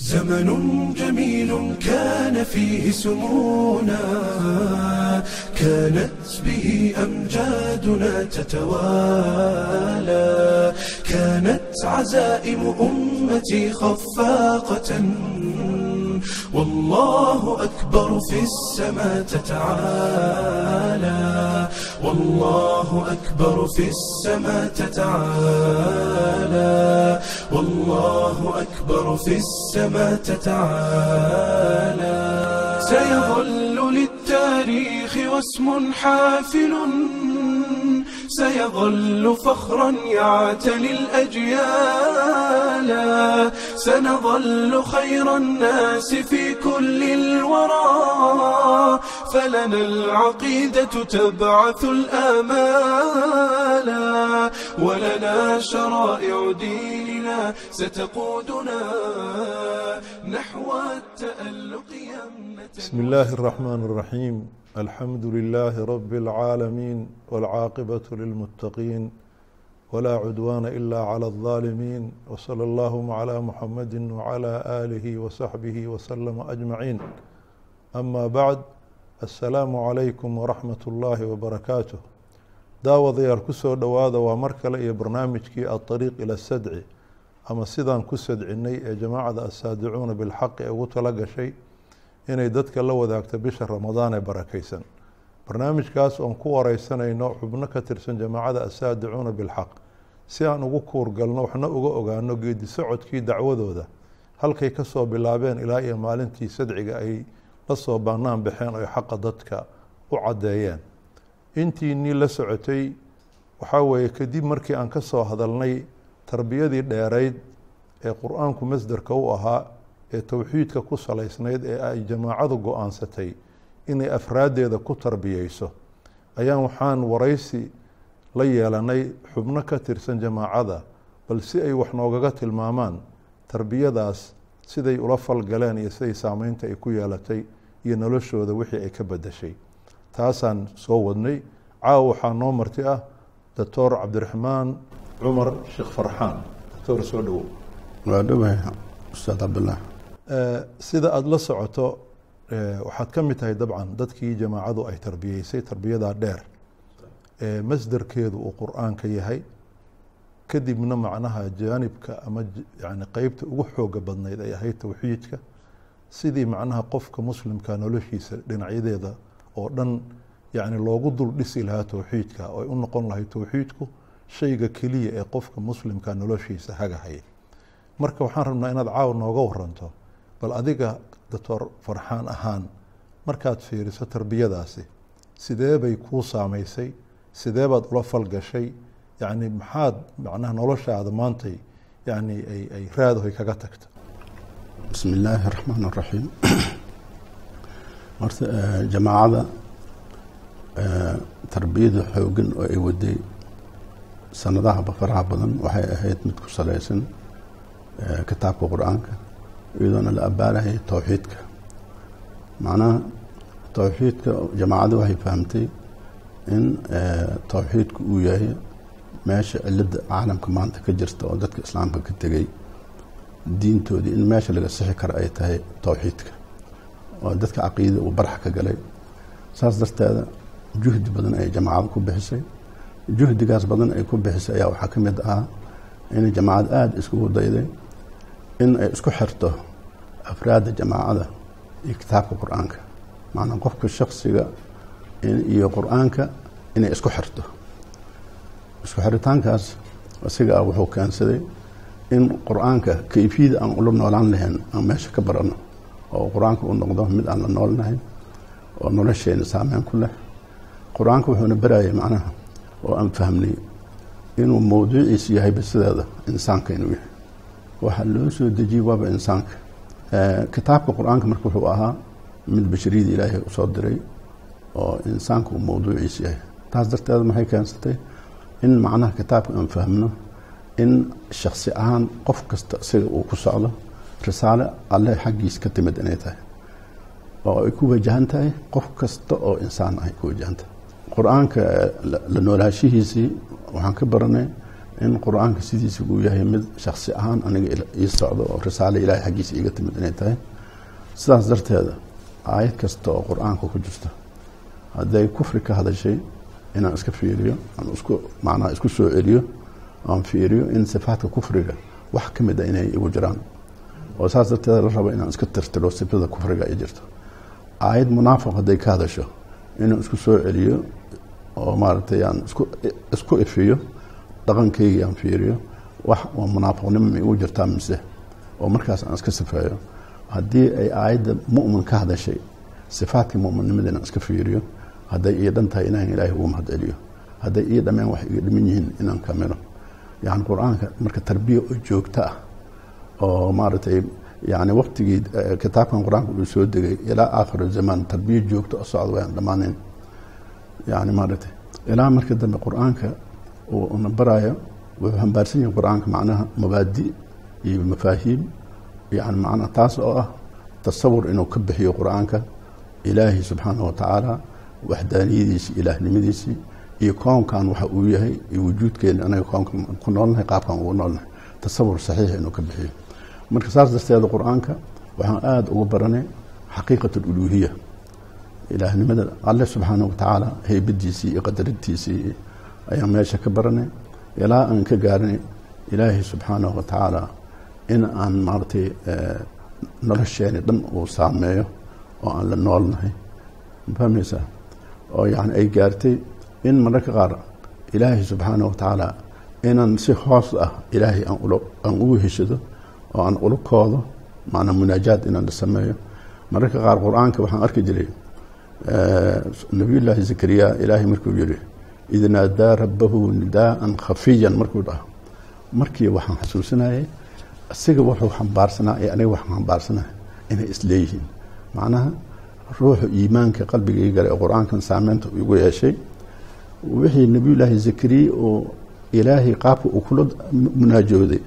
زمن جميل كان فيه سمونا كانت به أمجادنا تتوالى كانت عزائم أمتي خفاقة والله أكبر في السماء تتعالى والله أكبر في السماء تتعالى والله أكبر في السماء تتعالى سيظل للتاريخ واسم حافل سيظل فخرا يعتلي الأجيال سنظل خير الناس في كل الورى فلنا العقيدة تبعث الآمال ولنا شرائع ديننا ستقودنا نحو التألق بسم الله الرحمن الرحيم الحمد لله رب العالمين والعاقبة للمتقين ولا عدوان إلا على الظالمين وصلى اللهم على محمد وعلى آله وصحبه وسلم أجمعين أما بعد السلام عليكم ورحمة الله وبركاته daawadayaal ku soo dhowaada waa mar kale iyo barnaamijkii aطariiq ila sadci ama sidaan ku sadcinay ee jamaacada asaadicuuna bilxaqi ee ugu tala gashay inay dadka la wadaagto bisha ramadaan ee barakeysan barnaamijkaas oon ku wareysanayno xubno ka tirsan jamaacada asaadicuuna bilxaq. Si aan ugu kuurgalno waxna uga ogaano geedi socodkii dacwadooda. Halkay ka soo bilaabeen ilaa iyo maalintii sadciga ay la soo banaan baxeen oy xaqa dadka u caddeeyeen. Intiinii la socotay waxaa weeye kadib markii aan ka soo hadalnay tarbiyadii dheerayd ee qur'aanku masderka u ahaa ee towxiidka ku salaysnayd ee ay jamaacadu go'aansatay inay afraaddeeda ku tarbiyeyso ayaan waxaan waraysi la yeelanay xubno ka tirsan jamaacada bal si ay wax noogaga tilmaamaan tarbiyadaas siday ula falgaleen iyo siday saameynta ay ku yeelatay iyo noloshooda wixii ay ka bedeshay taasaan soo wadnay. Caawa waxaa noo marti ah doctor cabdiraxmaan cumar sheekh farxaan. Doctor soo dhowow waa dhowahay ustaad cabdullah sida aada la socoto waxaad ka mid tahay dabcan dadkii jamaacadu ay tarbiyeysay tarbiyadaa dheer. Ee masderkeedu uu qur'aanka yahay. Kadibna macnaha jaanibka ama yani qeybta ugu xooga badnayd ay ahayd towxiidka sidii macnaha qofka muslimka noloshiisa dhinacyadeeda oo dhan yani loogu dul dhisi lahaa towxiidka oo ay u noqon lahay towxiidku shayga keliya ee qofka muslimka noloshiisa hagahaya marka waxaan rabnaa inaad caawa nooga waranto bal adiga doctor farxaan ahaan markaad fiiriso tarbiyadaasi sidee bay kuu saameysay sidee baad ula falgashay? Yani maxaad macnaha noloshaada maantay yani ay ay raadahoy kaga tagto bismi illaahi araxmaan araxiim horta jamaacada tarbiyada xoogan oo ay waday sanadaha faraha badan waxay ahayd mid ku salaysan kitaabka qur'aanka iyadoona la abaarahaya towxiidka macnaha towxiidka jamaacada waxay fahamtay in towxiidku uu yahay meesha cilada caalamka maanta ka jirta oo dadka islaamka ka tegay diintoodii in meesha laga sixi karo ay tahay towxiidka oo dadka caqiida uu barax ka galay saas darteeda juhdi badan ay jamaacada ku bixisay juhdigaas badan ay ku bixisay ayaa waxaa ka mid ahaa inay jamaacad aada iskugu dayday in ay isku xirto afraadda jamaacada iyo kitaabka qur'aanka. Macnaa qofka shaksiga iyo qur'aanka inay isku xirto. Isku xiritaankaas isaga ah wuxuu keensaday in qur'aanka kayfiyada aan ula noolaan lahayn aan meesha ka barano oo qur'aanka uu noqdo mid aan la noolnahay oo nolosheena saameyn ku leh. Qur'aanka wuxuuna barayay macnaha oo aan fahmnay inuu mawduuciisu yahay basideeda insaanka inuu yahay waxaa loo soo dejiyey waaba insaanka. Kitaabka qur'aanka marka wuxuu ahaa mid bashariyada ilaahay u soo diray oo insaanka uu mawduuciisu yahay. Taas darteed maxay keensatay in macnaha kitaabka aan fahmno in shaksi ahaan qof kasta isaga uu ku socdo risaale alle xaggiisa ka timid inay tahay. Oo ay ku wajahan tahay qof kasta oo insaan ay ku wajahan tahay. Qur'aanka la noolaashihiisii waxaan ka baranay in qur'aanka sidiisa uu yahay mid shaksi ahaan aniga ii socdo oo risaale ilaahay xaggiisa iiga timid inay tahay. Sidaas darteeda aayad kasta oo qur'aanka ku jirta hadday kufri ka hadashay inaan iska fiiriyo aan isku macnaha isku soo celiyo aan fiiriyo in sifaadka kufriga wax ka mid a inay igu jiraan. Oo saas darteeda la rabo inaan iska tirtiro sifada kufriga ay jirto. Aayad munaafiq hadday ka hadasho inaan isku soo celiyo oo maaragtay aan isku isku ifiyo dhaqankaygii aan fiiriyo wax waa munaafiqnimo ma jirtaa mise? Oo markaas aan iska sifeeyo. Haddii ay aayadda mu'min ka hadashay sifaadkii mu'minnimada inaan iska fiiriyo hadday ii dhan tahay inaan ilaahay ugu mahad celiyo hadday ii dhameen wax iga dhiman yihiin inaan kamilo yani qur'aanka marka tarbiya oo joogto ah oo maaragtay yani waqtigii kitaabkan qur'aanka uu soo degay ilaa aakhiru zamaan tarbiya joogto oo socda wayaan dhammaanayn yani maaragtay ilaa marka dambe qur'aanka na baraayo wuxuu hambaarsan yahay qur'aanka macnaha mabaadi iyo mafaahiim. Yani macnaha taas oo ah tasawur inuu ka bixiyo qur'aanka ilaahi subxaanahu watacaala waxdaaniyadiisii ilaahnimadiisii iyo koonkan waxa uu yahay iyo wujuudkeena anaga koonka ku noolnahay qaabkan ugu noolnahay tasawur saxiixa inuu ka bixiyo. Marka saas darteeda qur'aanka waxaan aada uga baranay xaqiiqat aluluhiya ilaahnimada alle subxaanahu watacaala heybadiisii iyo qadarintiisii ayaan meesha ka baranay ilaa aan ka gaarinay ilaahay subxaanahu watacaala in aan maaragtay nolosheeni dhan uu saameeyo oo aan la noolnahay mafahmaysaa oo yani ay gaartay in mararka qaar ilaahay subxaanahu watacaala inaan si hoos ah ilaahay aan ugu heshado oo aan ula koodo macnaa munaajaad inaan la sameeyo. Mararka qaar qur'aanka waxaan arki jiray nabiyullaahi zakariya ilaahay markuu yihi id naadaa rabbahu nidaaan khafiyan markuu dhaho markii waxaan xasuusinayay isaga wuxuu xambaarsanaa ee aniga waxaan xambaarsanaa inay isleeyihiin macnaha ruuxa iimaanka qalbigay gale oo qur'aankan saameynta igu yeeshay wixii nabiyullaahi zakariya oo ilaahay qaabka uu kula munaajooday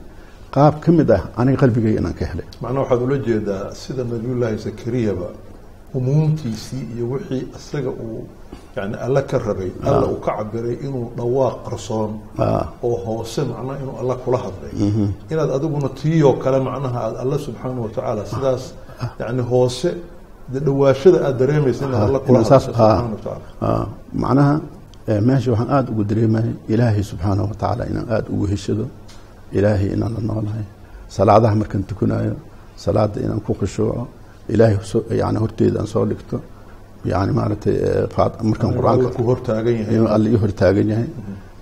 qaab ka mid ah aniga qalbigay inaan ka helay macnaha waxaad ula jeedaa sida nabiyullaahi zakariyaba umuumtiisii iyo wixii isaga uu yani alla ka rabay alla uu ka cabiray inuu dhawaaq qarsoon oo hoose macnaha inuu alla kula hadlay. Inaad adiguna tiiyoo kale macnaha aad alla subxaana watacaala sidaas yani hoose dhawaashada aada dareemaysa inaad alla kula hadlayso subxaana watacaala macnaha meesha waxaan aada ugu dareemaya ilaahay subxaanahu watacaala inaan aada ugu heshado. Ilaahay inaan la noolahay. Salaadaha markaan tukanayo salaada inaan ku khushuuco ilaahay yani horteeda aan soo dhigto yani maaragtay markaan qur'aanka ii hortaagan yahay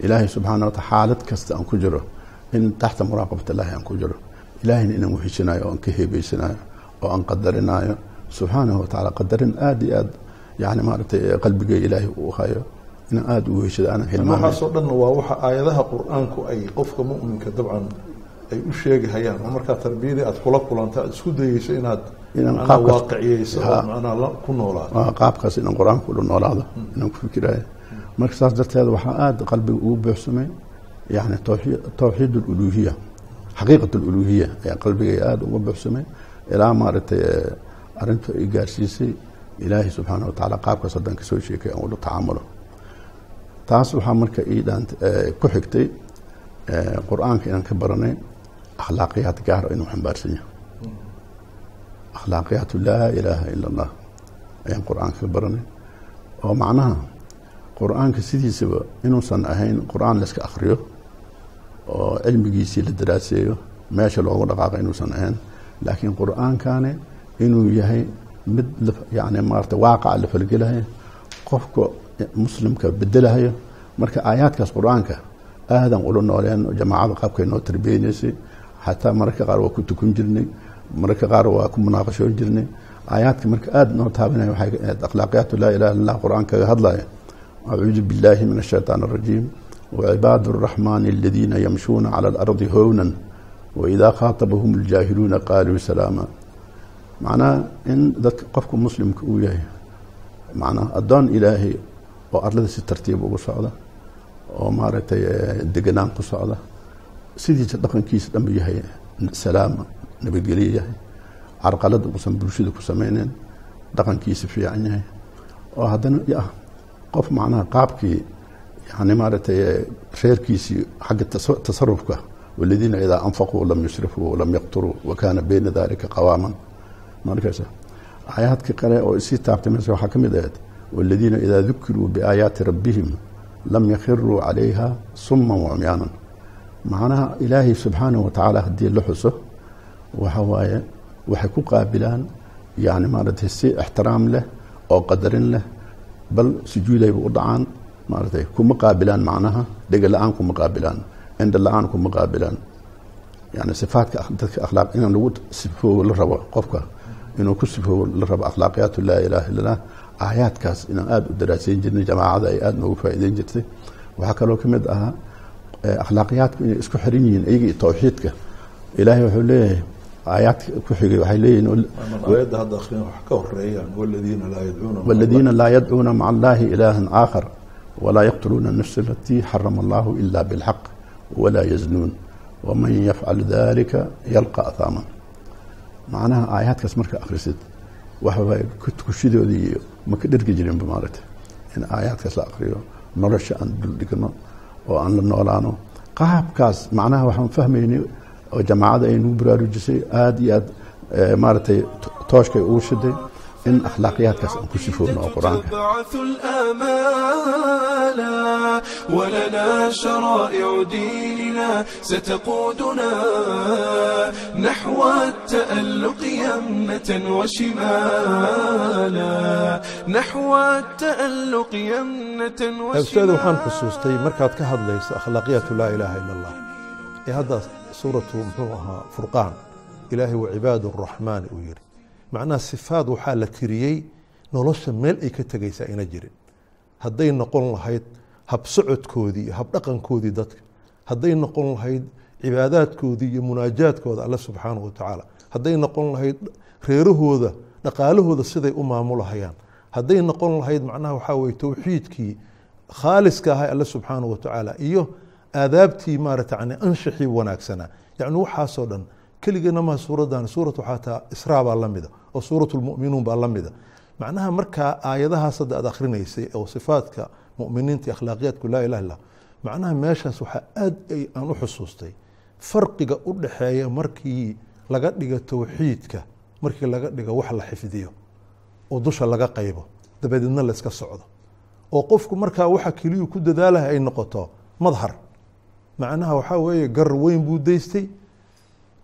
ilaahay subxaana wataala xaalad kasta aan ku jiro in taxta muraaqabat illaahi aan ku jiro ilaahayna inaan weheshinayo oo aan ka heebeysanayo oo aan qadarinayo subxaanahu watacaala qadarin aada iyo aad yani maaragtay qalbigay ilaahay uu hayo inaan aada ugu heshado aanan hilmaanayo waxaasoo dhanna waa waxa aayadaha qur'aanku ay qofka mu'minka dabcan ay u sheegahayaan oo markaa tarbiyadii aad kula kulanta aad isku dayeyso inaad qaabkaas- inaan qur'aanka ula noolaado inaan ku fikirayo marka saas darteed waxaa aada qalbiga ugu buuxsamay yani tawxii- tawxiid aluluhiya xaqiiqat aluluhiya ayaa qalbigay aada uga buuxsamay ilaa maaragtay eh, arrintu ay gaarsiisay ilaahay subxaana watacaala qaabkaas haddaan ka soo sheekay aan ula tacaamulo taas waxaa marka ii dhaant eh, ku xigtay eh, qur'aanka inaan ka baranay akhlaaqiyaad gaara inuu xambaarsan yahay akhlaaqiyaatu laa ilaaha ila allah ayaan qur'aanka ka baranay oo macnaha qur'aanka sidiisaba inuusan ahayn qur'aan layska akriyo oo cilmigiisii la daraaseeyo meesha loogu dhaqaaqo inuusan ahayn laakiin qur'aankani inuu yahay mid yani maarata waaqaca la falgelayo qofka muslimka bedelahayo marka aayaadkaas qur'aanka aadan ula nooleen oo jamaacada qaabkay noo tarbiyeynaysay xataa mararka qaar waa ku tukun jirnay mararka qaar waa ku munaaqashoon jirnay aayaadka marka aada noo taabanaya waxay ahayd akhlaaqiyaatu laa ilaha illa allah qur-aanka kaga hadlaya acuudu billahi min ashaytaan arajiim وعباد الرحمن الذين يمشون على الأرض هونا وإذا خاطبهم الجاهلون قالوا سلاما معناه إن ذلك قفك مسلم كويه معناه أدون إلهي وأرلد سي ترتيب وصعدة ومارتي دقنان قصعدة سيدي تدقن كيس دم يهي nabadgelyo yahay carqalada uusan bulshada ku samayneyn dhaqankiisa fiican yahay. Oo haddana y qof macnaha qaabkii yani maaratay reerkiisii xagga tasarufka waladiina idaa anfaquu lam yusrifuu lam yaqturuu wakana bayna dalika qawaaman. Markaas aayaadkii qale oo isii taabtay meesha waxaa ka mid ahayd waladiina idaa dukiruu biaayaati rabbihim lam yakhiruu calayha summan wacumyaanan macnaha ilaahay subxaanahu watacaala haddii la xuso waxa waaye waxay ku qaabilaan yani maaragtay si ixtiraam leh oo qadarin leh bal sujuudayba u dhacaan maaragtay kuma qaabilaan macnaha dhega la'aan kuma qaabilaan indha la'aan kuma qaabilaan. Yani sifaadka dadka akhlaaq in lagu sifoobo la rabo qofka inuu ku sifoobo la rabo akhlaaqiyaatu laa ilaaha illa allah aayaadkaas inaan aada u daraasayn jirnay jamaacada ay aada noogu faa'iideyn jirtay. Waxaa kaloo ka mid ahaa akhlaaqiyaadku inay isku xiran yihiin iyaga iyo ilaahay wuxuu leeyahay aayaadka ku xigay waxay leeyihiin waladiina laa yadcuuna maca allahi. ilaahan aakhar walaa yaqtuluuna nafsa alatii xarama allahu ila bilxaq walaa yaznuun waman yafcal dalika yalqa ahaaman macnaha aayaadkaas marka akhrisid waxabay kushidooda ma ka dhergi jirinba maaragta in aayaadkaas la akriyo nolosha aan duldhigno oo aan la noolaano. Qaabkaas macnaha waxaan fahmaynay oo jamacada ay nagu baraarujisay aada iyo aad maaratay tooshkay ugu shiday in akhlaaqiyaadkaas aan ku sifoogno oo qur'aanka ولنا شرائع ديننا ستقودنا نحو التألق يمنة وشمالا نحو التألق يمنة وشمالا أستاذ وحان خصوصتي مركات كهد ليس أخلاقية لا إله إلا الله إيه هذا suuratu muxuu ahaa furqaan. Ilaahay wa cibaadu araxmaani uu yidhi. Macnaha sifaad waxaa la tiriyey nolosha meel ay ka tegaysaa ina jirin. Hadday noqon lahayd habsocodkoodii iyo habdhaqankoodii dadka. Hadday noqon lahayd cibaadaadkoodii iyo munaajaadkooda alle subxaanahu watacaala hadday noqon lahayd reerahooda dhaqaalahooda siday u maamulahayaan. Hadday noqon lahayd macnaha waxaa weye towxiidkii khaaliska ahay alle subxaanahu watacaala iyo aadaabtii maarata yani anshaxii wanaagsanaa yacni waxaasoo dhan keligana maha suuraddan suuratu xataa israa baa la mida oo suuratu lmu'minuun baa la mida. Macnaha markaa aayadahaas hadda aad akhrinaysay oo sifaadka mu'miniinta akhlaaqiyaadku laa ilaha illah macnaha meeshaas waxaa aad aan u xusuustay. Farqiga u dhaxeeya markii laga dhiga towxiidka markii laga dhigo wax la xifdiyo oo dusha laga qaybo dabadeedna la socdo. Oo qofku markaa waxa keliyuu ku dadaalaha ay noqoto madhar macnaha waxaa weeye gar weyn buu daystay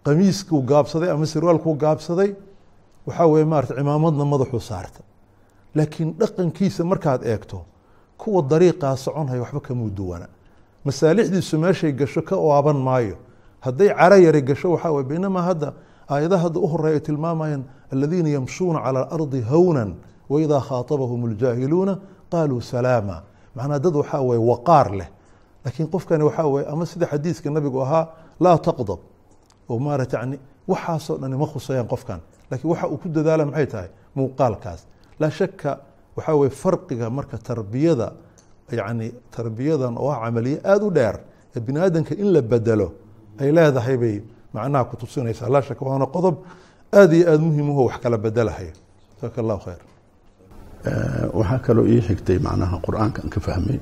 qamiiskuu gaabsaday ama sirwaalkuu gaabsaday waxaa weeye maarata cimaamadna madaxuu saarta. Laakiin dhaqankiisa markaad eegto kuwa dariiqaa soconhaya waxba kamuu duwana masaalixdiisu meeshay gasho ka waaban maayo. Hadday cara yari gasho waxaa weye baynamaa hadda aayadaha hadda u horreeya ay tilmaamayaan aladiina yamshuuna cala alardi hawnan waidaa khaatabahum aljaahiluuna qaaluu salaama. Macnaa dad waxaa weye waqaar leh laakiin qofkani waxaa weye ama sida xadiiska nabigu ahaa laa taqdab. Oo maarata yani waxaasoo dhani ma khusayaan qofkan. Laakiin waxa uu ku dadaala maxay tahay? Muuqaalkaas. Laa shaka waxaa weye farqiga marka tarbiyada yani tarbiyadan oo ah camaliye aada u dheer ee bini aadanka in la bedelo ay leedahay bay macnaha ku tusinaysaa. Laa shaka waana qodob aada iyo aada muhiim uho wax kala bedelahaya jasaaka allahu khayr waxaa kaloo ii xigtay macnaha qur'aanka aan ka fahmay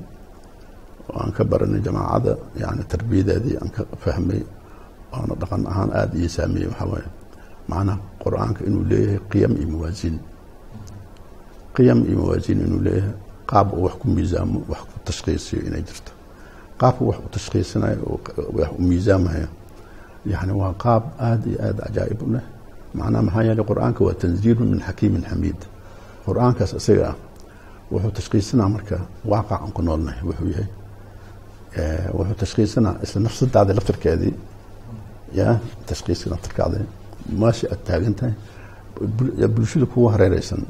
oo aan ka baranay jamaacada yani tarbiyadeedii aan ka fahmay oona dhaqan ahaan aada ii saameeyey waxaa macnaha qur'aanka inuu leeyahay qiyam iyo mawaasiin qiyam iyo mawaasiin inuu leeyahay qaab uu wax ku miisaamo wax ku tashkiisiyo inay jirto. Qaabku wax u tashkiisinayo wax u miisaamayo yani waa qaab aada iyo aada cajaa'ib u leh. Macnaha maxaa yeelay qur'aanka waa tanziilu min xakiimin xamiid qur'aankaas isaga ah wuxuu tashkiisinaa marka waaqac aan ku noolnahay wuxuu yahay wuxuu tashkiisinaa isla nafsadaada laftarkeedii ya tashkiiska laftarkaada meesha aad taagan tahay bulshada kugu hareereysan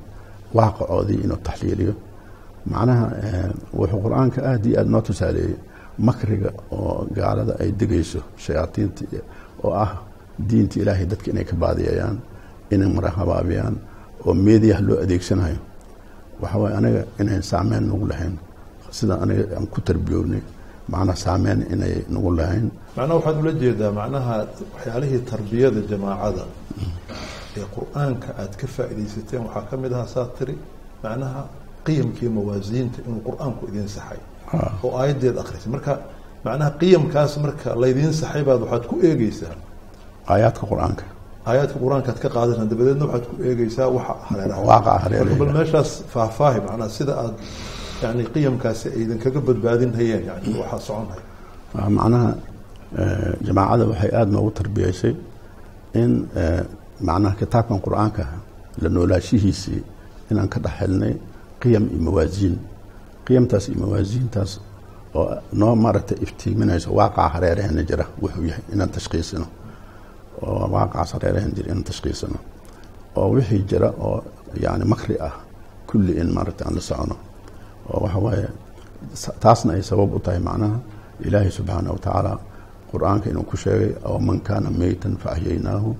waaqacoodii inuu taxliiliyo macnaha wuxuu qur'aanka aada iyo aada noo tusaaleeyey makriga oo gaalada ay degayso shayaatiinta oo ah diinta ilaahay dadka inay ka baadiyayaan inay mara habaabiyaan oo meediyaha loo adeegsanayo waxa waye aniga inayn saameyn nagu lahayn sida aniga aan ku tarbiyownay macnaha saameyn inay nagu lahayn. Macnaha waxaad ula jeedaa macnaha waxyaalihii tarbiyada jamaacada ee qur'aanka aad ka faaidaysateen waxaa ka mid ahaa saa tiri macnaha qiyamkii mawaasiinta inuu qur'aanku idin saxay oo aayaddeed akrisay marka macnaha qiyamkaas marka laydiin saxaybaad waxaad ku eegeysaa aayaadka qur'aanka. Aayaadka qur'aankaad ka qaadana dabadeedna waxaad ku eegeysaa waxa hareeraha. Bal meeshaas faahfaahi macnaha sida aad yani qiyamkaasi aydan kaga badbaadinhayeen yani waxaa soconaya Waa macnaha eh, jamaacada waxay aada noogu tarbiyeysay in eh, macnaha kitaabkan qur'aanka la noolaashihiisii inaan ka dhex helnay qiyam iyo mawaasiin qiyamtaas iyo mawaasiintaas oo noo maaragtay iftiiminayso waaqaca hareeraheena jira wuxuu yahay inaan tashkiisino oo waaqacaas hareeraheena jira inaan tashkiisino oo wixii jira oo yani makri ah kulli in maaragtay aan la socono oo waxa waaye taasna ay sabab u tahay macnaha ilaahay subxaana wa tacaala qur'aanka inuu ku sheegay aw man kaana meytan faaxyaynaahu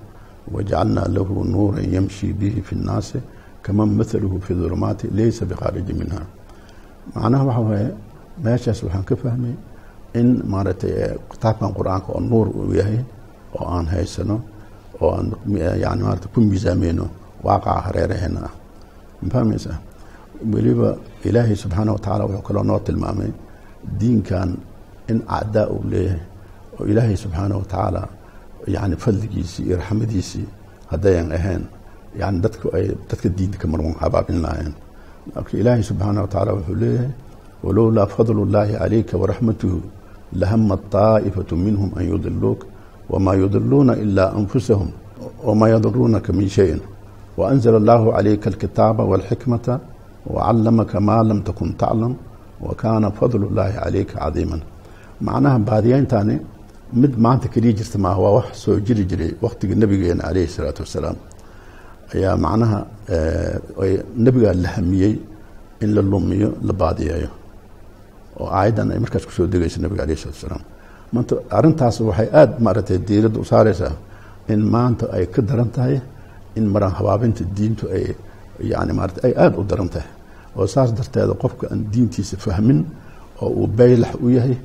wajacalnaa lahu nuuran yamshi bihi fi nnaasi kaman mathaluhu fi dulumaati laysa biqaariji minha. Macnaha waxa waaye meeshaas waxaan ka fahmay in maaragtay eh, kitaabkan qur'aanka oo nuur uu yahay oo aan haysano oo aan mi- yani maarata ku miisaameyno waaqaca hareeraheena ah. Ma fahmaysaa weliba ilaahay subxaana wa tacaala wuxuu kaloo noo tilmaamay diinkan in acdaa uu leeyahay oo ilaahay subxaana wa tacaala yani fadligiisii iyo raxmadiisii haddayan ahayn yani dadku ay dadka diinta ka marwan habaabin lahaayeen. Marka ilaahay subxaana wa tacaala wuxuu leeyahay walowlaa fadlu llaahi calayka waraxmatuhu lahamat taa'ifatu minhum an yudiluuk wamaa yudiluuna ilaa anfusahum wamaa yaduruunaka min shayin waanzala allahu calayka alkitaaba walxikmata wacallamaka maa lam takun taclam wakaana fadlu llaahi calayka cadiiman macnaha baadiyeyntaani mid maanta keliya jirta maaha waa wax soo jiri jiray waqtigii nabigeena calayhi salaatu wasalaam ayaa macnaha nebigaa la hamiyey in la lumiyo la baadiyeeyo oo aayaddan ay markaas ku soo degayso nabiga alayh salatu wasalaam maanta arrintaas waxay aada maaragtay diiradda u saareysaa in maanta ay ka daran tahay in maran habaabinta diintu ay yani maarata ay aada u daran tahay oo saas darteeda qofka aan diintiisa fahmin oo uu baylax u yahay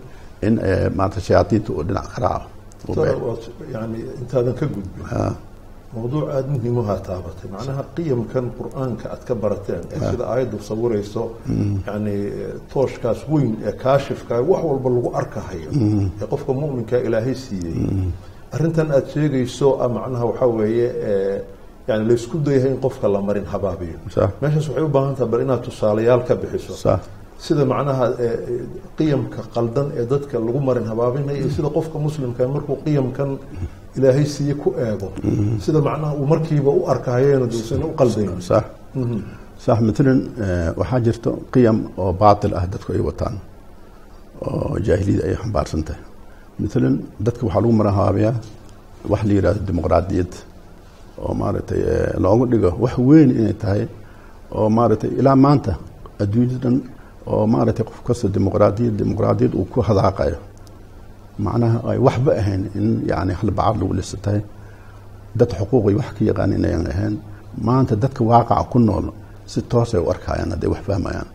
in maarata shayaadiinta uu dhinac ka raaco yani intaadan ka gudbin mawduuc aada muhiim uhaa taabatay macnaha qiyamkan qur'aanka aad ka barateen ee sida aayaddu sawirayso yani tooshkaas weyn ee kaashifka wax walba lagu arkahayo ee qofka muminka ilaahay siiyey arrintan aad sheegayso ah macnaha waxaa weeye ee, yani laysku dayahay in qofka la marin habaabiyo. Meeshaas waxay u baahan tahay bal inaad tusaalayaal ka bixiso. Sida macnaha ee, ee, qiyamka qaldan ee dadka lagu marin habaabinayo iyo sida qofka muslimka markuu qiyamkan ilaahay siiye ku eego. Sida macnaha uu markiiba u arkahayeena duusan u qaldayn. Sax sax matalan eh, waxaa jirto qiyam oo baatil ah dadku ay wataan oo jaahiliyada ay xambaarsan tahay. Matalan dadka waxaa lagu maran habaabiyaa wax la yidhahdo dimuqraadiyad oo maaragtay eh, loogu dhigo wax weyn inay tahay oo maaragtay ilaa maanta adduunyada dhan oo maaragtay qof kasta dimuqraadiyad dimuqraadiyad uu ku hadaaqayo. Macnaha ay waxba ahayn in yani halbacaad lagu lisa tahay. Dad xuquuqay wax ka yaqaan inayan ahayn. Maanta dadka waaqaca ku nool si toosay u arkayaan hadday wax fahmayaan.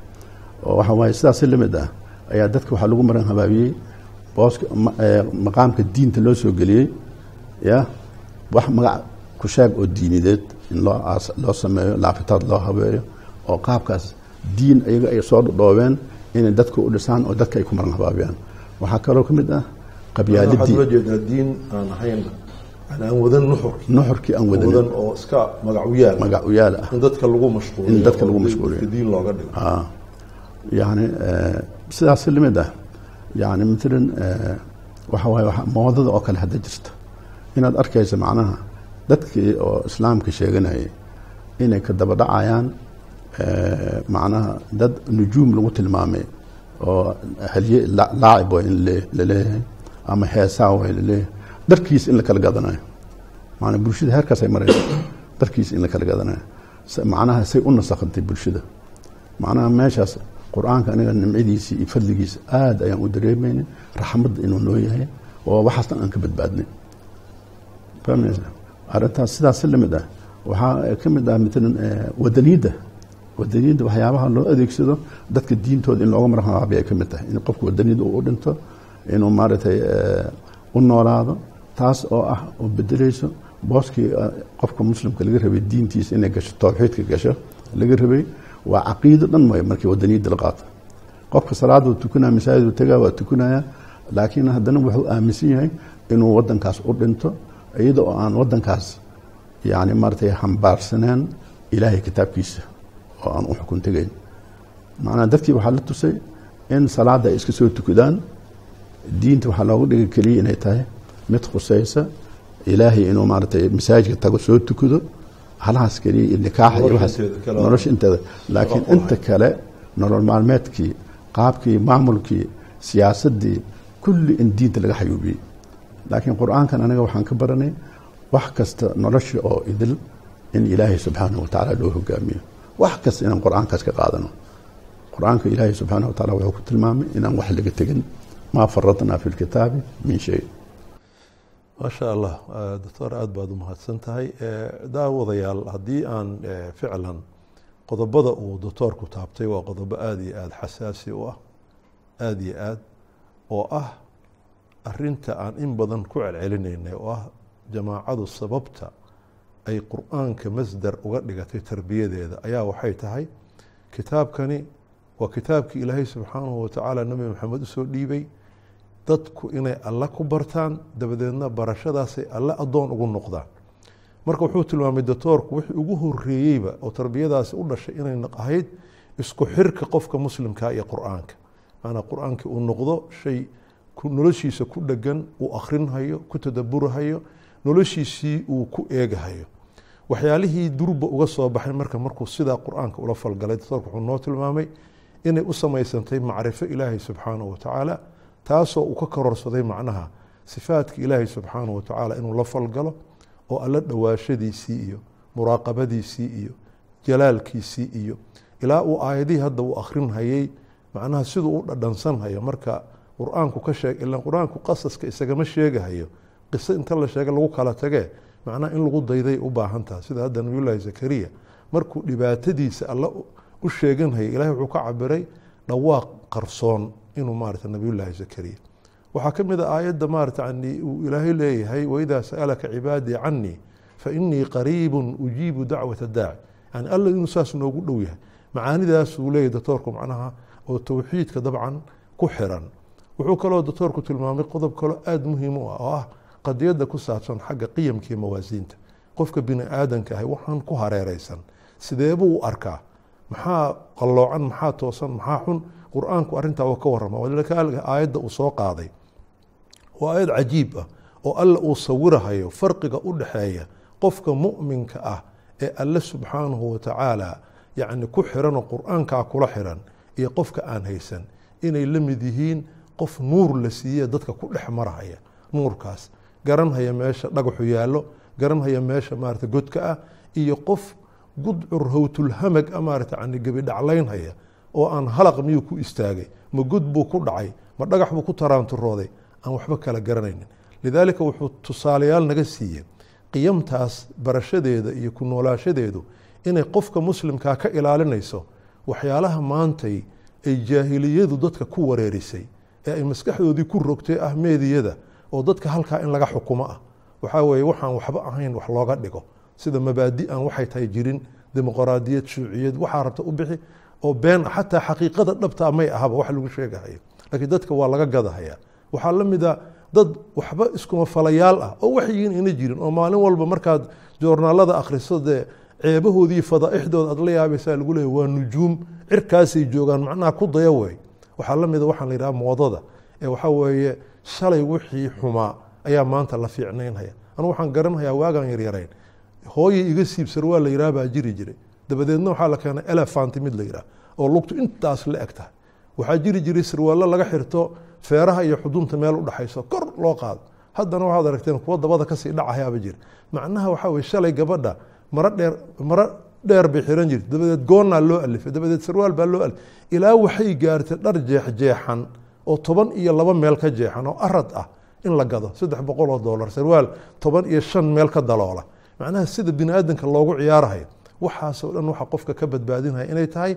Oo waxa waaye sidaas si la mid ah ayaa dadka waxaa lagu maran habaabiyey. Booska ee, maqaamka diinta loo soo geliyey ya wax magac kushaag oo diinideed in loo sameeyo laafitaad loo habeeyo oo qaabkaas diin iyaga ay soo dhoobeen inay dadka u dhisaan oo dadka ay ku marnabaabiyaan waxaa kaloo ka mid ah qabyaaladiin aan ahayn aan wadan nuxur nuxurkii aan wadan. Oo iska magacuyaal magacuyaal ah in dadka lagu mashquuliyo in dadka lagu mashquuliyo. diin looga dhigo. Ah. Yani eh, sidaas limid ah yani matalan eh, waxa waaye mawadada oo kale hadda jirta. Inaad arkayso macnaha dadkii oo islaamka sheeganayay inay ka daba dhacayaan آه، macnaha dad nujuum lagu tilmaamay oo halye la- laacib waa in le- la leeyahay ama heesaa waa la leeyahay darkiis in la kala gadanayo. Maanaa bulshada heerkaas ay maraysa darkiis in la kala gadanayo. Macnaha say u nasakhantay bulshada. Macnaha meeshaas qur'aanka aniga nimcadiisii iyo fadligiisa aad ayaan u dareemayna raxmadda inuu noo yahay oo waxaas dhan aan ka badbaadnay fahmaysa arrintaas sidaas si la mid ah. Waxaa ka mid ah matalan eh, wadaniyadda wadaniyadda waxyaabaha loo adeegsado dadka diintooda in looga marhabaabiya ay ka mid tahay. In qofka wadaniyadda uu u dhinto inuu maaragtay eh, u noolaado taas oo ah oo bedelayso booskii eh, qofka muslimka laga rabay diintiisa inay gasho tawxiidka gasho laga rabay waa caqiido dhan mooye markii wadaniyadda la qaato. Qofka salaadu tukanaya masaajid tagaa waa tukanaya laakiin haddana wuxuu aaminsan yahay inuu wadankaas u dhinto iyada oo aan wadankaas yani maratay xambaarsaneen ilaahay kitaabkiisa oo aan u xukun tegayn. Macnaa dadkii waxaa la tusay in salaada ay iska soo tukadaan diinta waxaa loogu dhigay keliya inay tahay mid khusaysa ilaahay inuu maaratay masaajidka tago soo tukado halahaas keliya iyo nikaaxa iyo waxaas nolosha inteeda laakiin inta kale nolol maalmeedkii qaabkii maamulkii siyaasadii kulli in diinta laga xayuubiyey laakiin qur'aankan anaga waxaan ka baranay wax kasta nolosha oo idil in ilaahay subxaanahu watacaala loo hogaamiyo. Wax kasta inaan qur'aankaas ka qaadano. Qur'aanka ilaahay subxaanahu wataala wuxuu ku tilmaamay inaan wax laga tegin. Maa faradnaa fi lkitaabi min shay. Maasha allah doctor aada baad u mahadsan tahay daawadayaal haddii aan ficlan qodobada uu doctoorku taabtay waa qodobo aada iyo aada xasaasi u ah aada iyo aad oo ah arinta aan in badan ku celcelinaynay oo ah jamaacadu sababta ay qur'aanka masdar uga dhigatay tarbiyadeeda ayaa waxay tahay kitaabkani waa kitaabkii ilaahay subxaanahu watacaala nabi maxamed u soo dhiibay dadku inay alle ku bartaan dabadeedna barashadaasay alle addoon ugu noqdaan. Marka wuxuu tilmaamay doctoorku wixii ugu horeeyeyba oo tarbiyadaasi u dhashay inay ahayd isku xirka qofka muslimkaa iyo qur'aanka. Maanaa qur'aankii uu noqdo shay noloshiisa ku dhegan uu akhrinhayo ku tadaburahayo noloshiisii uu ku eegahayo. Waxyaalihii durba uga soo baxay marka markuu sidaa qur'aanka ula falgalay doctoorku wuxuu noo tilmaamay inay u samaysantay macrifo ilaahay subxaanahu watacaala taasoo uu ka kororsaday macnaha sifaadka ilaahay subxaanahu watacaala inuu la falgalo oo alla dhowaashadiisii iyo muraaqabadiisii iyo jalaalkiisii iyo. Ilaa uu aayadihii hadda uu akhrinhayey macnaha siduu u dhadhansanhayo marka qur'aanku ka sheeg ilan qur'aanku qasaska isagama sheegahayo. Qiso inta la sheega lagu kala tagee macnaha in lagu dayday u baahan taha sida hadda nabiyullaahi zakariya markuu dhibaatadiisa alla u sheeganhaya ilahay wuxuu ka cabiray dhawaaq qarsoon inuu maarata nabiyullaahi zakariya. Waxaa ka mid a aayadda maarata uu ilaahay leeyahay waidaa sa'alaka cibaadii canii fainii qariibun ujiibu dacwata daaci yani alla inuu saas noogu dhow yahay. Macaanidaasuu leeyahy doctoorku macnaha oo towxiidka dabcan ku xiran wuxuu kaloo doctoorku tilmaamay qodob kaloo aada muhiim u ah oo ah qadiyadda ku saabsan xagga qiyamkii mawaasiinta qofka bini aadanka ahay waxaan ku hareereysan sideebuu u arkaa? Maxaa qalloocan maxaa toosan maxaa xun? Qur'aanku arrintaa waa ka warrama. Walidaalika aayadda uu soo qaaday. Waa aayad cajiib ah oo alla uu sawirahayo farqiga u dhexeeya qofka mu'minka ah ee alle subxaanahu watacaala yacni ku xiranoo qur'aankaa kula xiran iyo qofka aan haysan inay la mid yihiin qof nuur la siiye dadka ku dhex marahaya nuurkaas. Garanhaya meesha dhagaxu yaallo garanhaya meesha maarata godka ah iyo qof gudcur hawtulhamag a maarata yani gebidhaclaynhaya oo aan halaq miyuu ku istaagay? Ma god buu ku dhacay? Ma dhagax buu ku taraanturooday? Aan waxba kala garanaynin. Lidaalika wuxuu tusaalayaal naga siiyey qiyamtaas barashadeeda iyo ku noolaashadeedu inay qofka muslimkaa ka ilaalinayso waxyaalaha maantay ay jaahiliyadu dadka ku wareerisay ee ay maskaxdoodii ku rogtay ah meediyada oo dadka halkaa in laga xukumo ah. Waxaa weeye waxaan waxba ahayn wax looga dhigo. Sida mabaadi aan waxay tahay jirin dimuqraadiyad shuuciyad waxaa rabta u bixi oo been xataa xaqiiqada dhabtaa may ahaba wax lagu sheegahayo. Laakiin dadka waa laga gadahaya. Waxaa la mid a dad waxba iskuma falayaal ah oo waxyiin ina jirin oo maalin walba markaad joornaalada akhriso dee ceebahoodii fadaaixdooda aad la yaabaysaa lagu leeya waa nujuum cirkaasay joogaan macnaha ku daya wey waxaa la mida waxaan la yidhaha moodada ee waxaa weeye shalay wixii xumaa ayaa maanta la fiicnaynhaya anu waxaan garanhayaa waagaan yaryarayn. Hooyay iga siibsar waa la yidhaha baa jiri jiray dabadeedna waxaa la keenay elefanti mid la yidhaha oo lugtu intaas la eg tahay. Waxaa jiri jiray sirwaallo laga xirto feeraha iyo xudunta meel udhaxayso kor loo qaado. Haddana waxaad aragteen kuwa dabada ka sii dhacayaaba jira. Macnaha waxaa weye shalay gabadha maro dheer maro dheer bay xiran jirta dabadeed goonnaa loo alifay dabadeed sarwaal baa loo alifay. Ilaa waxay gaartay dhar jeexjeexan oo toban iyo laba meel ka jeexan oo arad ah in la gado saddex boqol oo dollar sarwaal toban iyo shan meel ka daloola. Macnaha sida bini aadanka loogu ciyaarahayo waxaasoo dhan waxaa qofka ka badbaadinaya inay tahay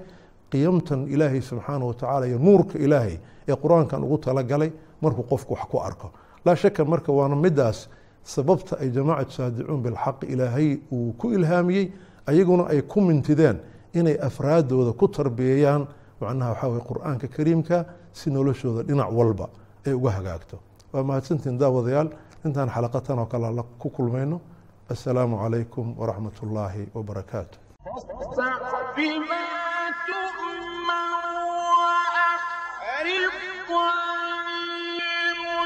qiyamtan ilaahay subxaana watacaala iyo nuurka ilaahay ee qur'aankan ugu talagalay markuu qofku wax ku arko. Laa shaka marka waana midaas sababta ay jamaacatu saadicuun bilxaq ilaahay uu ku ilhaamiyey ayaguna ay ku mintideen inay afraadooda ku tarbiyeeyaan macnaha waxaa weye qur'aanka kariimka si noloshooda dhinac walba ay uga hagaagto. Waa mahadsantiin daawadayaal. Intaan xalaqatan oo kale la ku kulmayno. Assalaamu calaykum waraxmat ullaahi wabarakaatu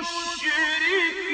المشركين